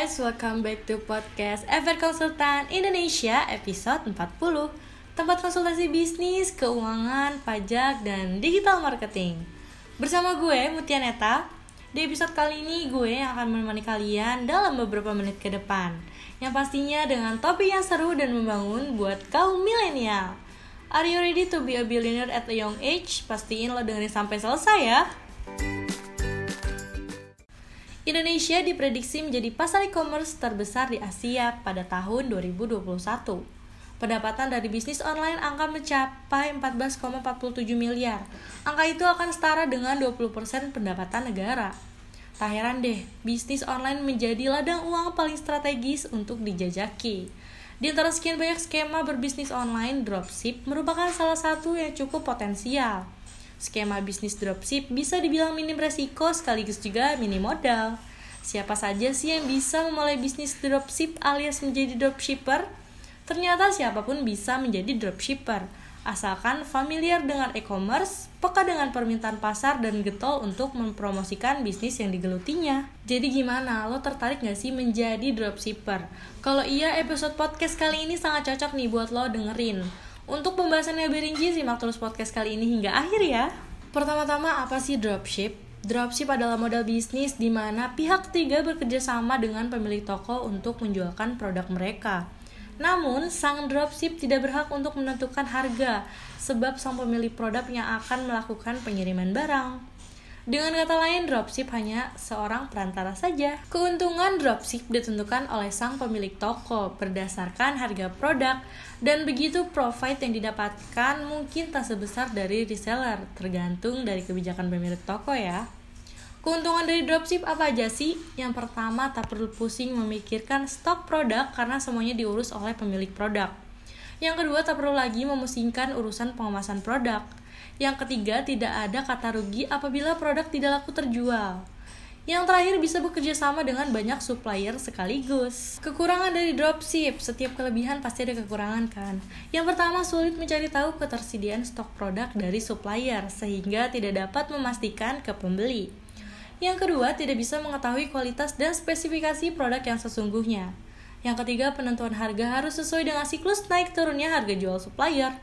guys, welcome back to podcast Ever Konsultan Indonesia episode 40 Tempat konsultasi bisnis, keuangan, pajak, dan digital marketing. Bersama gue, Mutia Neta Di episode kali ini gue yang akan menemani kalian dalam beberapa menit ke depan. Yang pastinya dengan topik yang seru dan membangun buat kaum milenial. Are you ready to be a billionaire at a young age? Pastiin lo dengerin sampai selesai ya Indonesia diprediksi menjadi pasar e-commerce terbesar di Asia pada tahun 2021. Pendapatan dari bisnis online akan mencapai 14,47 miliar. Angka itu akan setara dengan 20% pendapatan negara. Tak heran deh, bisnis online menjadi ladang uang paling strategis untuk dijajaki. Di antara sekian banyak skema berbisnis online, dropship merupakan salah satu yang cukup potensial. Skema bisnis dropship bisa dibilang minim resiko sekaligus juga minim modal. Siapa saja sih yang bisa memulai bisnis dropship alias menjadi dropshipper? Ternyata siapa pun bisa menjadi dropshipper, asalkan familiar dengan e-commerce, peka dengan permintaan pasar, dan getol untuk mempromosikan bisnis yang digelutinya. Jadi gimana, lo tertarik gak sih menjadi dropshipper? Kalau iya, episode podcast kali ini sangat cocok nih buat lo dengerin. Untuk pembahasannya lebih rinci, simak terus podcast kali ini hingga akhir ya. Pertama-tama, apa sih dropship? Dropship adalah model bisnis di mana pihak ketiga bekerja sama dengan pemilik toko untuk menjualkan produk mereka. Namun, sang dropship tidak berhak untuk menentukan harga, sebab sang pemilik produk yang akan melakukan pengiriman barang. Dengan kata lain, dropship hanya seorang perantara saja. Keuntungan dropship ditentukan oleh sang pemilik toko berdasarkan harga produk dan begitu profit yang didapatkan mungkin tak sebesar dari reseller, tergantung dari kebijakan pemilik toko ya. Keuntungan dari dropship apa aja sih? Yang pertama, tak perlu pusing memikirkan stok produk karena semuanya diurus oleh pemilik produk. Yang kedua, tak perlu lagi memusingkan urusan pengemasan produk. Yang ketiga, tidak ada kata rugi apabila produk tidak laku terjual. Yang terakhir bisa bekerja sama dengan banyak supplier sekaligus. Kekurangan dari dropship, setiap kelebihan pasti ada kekurangan kan. Yang pertama sulit mencari tahu ketersediaan stok produk dari supplier sehingga tidak dapat memastikan ke pembeli. Yang kedua, tidak bisa mengetahui kualitas dan spesifikasi produk yang sesungguhnya. Yang ketiga, penentuan harga harus sesuai dengan siklus naik turunnya harga jual supplier.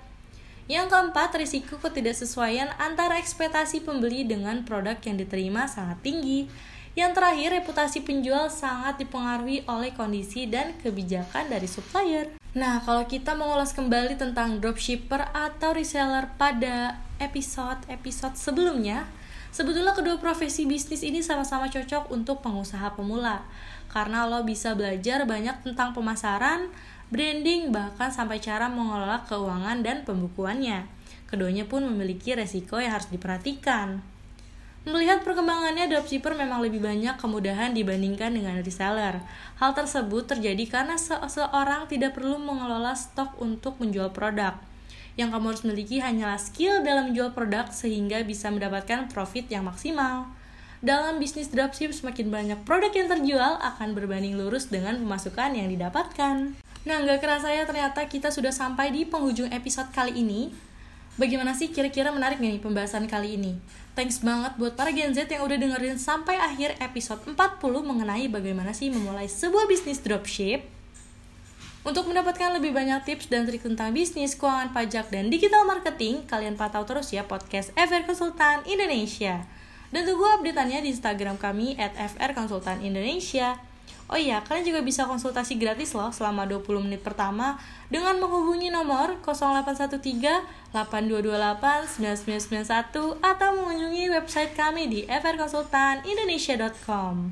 Yang keempat, risiko ketidaksesuaian antara ekspektasi pembeli dengan produk yang diterima sangat tinggi. Yang terakhir, reputasi penjual sangat dipengaruhi oleh kondisi dan kebijakan dari supplier. Nah, kalau kita mengulas kembali tentang dropshipper atau reseller pada episode-episode sebelumnya, sebetulnya kedua profesi bisnis ini sama-sama cocok untuk pengusaha pemula. Karena lo bisa belajar banyak tentang pemasaran, branding, bahkan sampai cara mengelola keuangan dan pembukuannya. Keduanya pun memiliki resiko yang harus diperhatikan. Melihat perkembangannya, dropshipper memang lebih banyak kemudahan dibandingkan dengan reseller. Hal tersebut terjadi karena seseorang tidak perlu mengelola stok untuk menjual produk. Yang kamu harus miliki hanyalah skill dalam menjual produk sehingga bisa mendapatkan profit yang maksimal. Dalam bisnis dropship, semakin banyak produk yang terjual akan berbanding lurus dengan pemasukan yang didapatkan. Nah, nggak kerasa ya ternyata kita sudah sampai di penghujung episode kali ini. Bagaimana sih kira-kira menarik nih pembahasan kali ini? Thanks banget buat para Gen Z yang udah dengerin sampai akhir episode 40 mengenai bagaimana sih memulai sebuah bisnis dropship. Untuk mendapatkan lebih banyak tips dan trik tentang bisnis, keuangan pajak, dan digital marketing, kalian pantau terus ya podcast FR Konsultan Indonesia. Dan tunggu update-annya di Instagram kami at FR Konsultan Indonesia. Oh iya, kalian juga bisa konsultasi gratis loh selama 20 menit pertama dengan menghubungi nomor 0813 8228 9991 atau mengunjungi website kami di frkonsultanindonesia.com.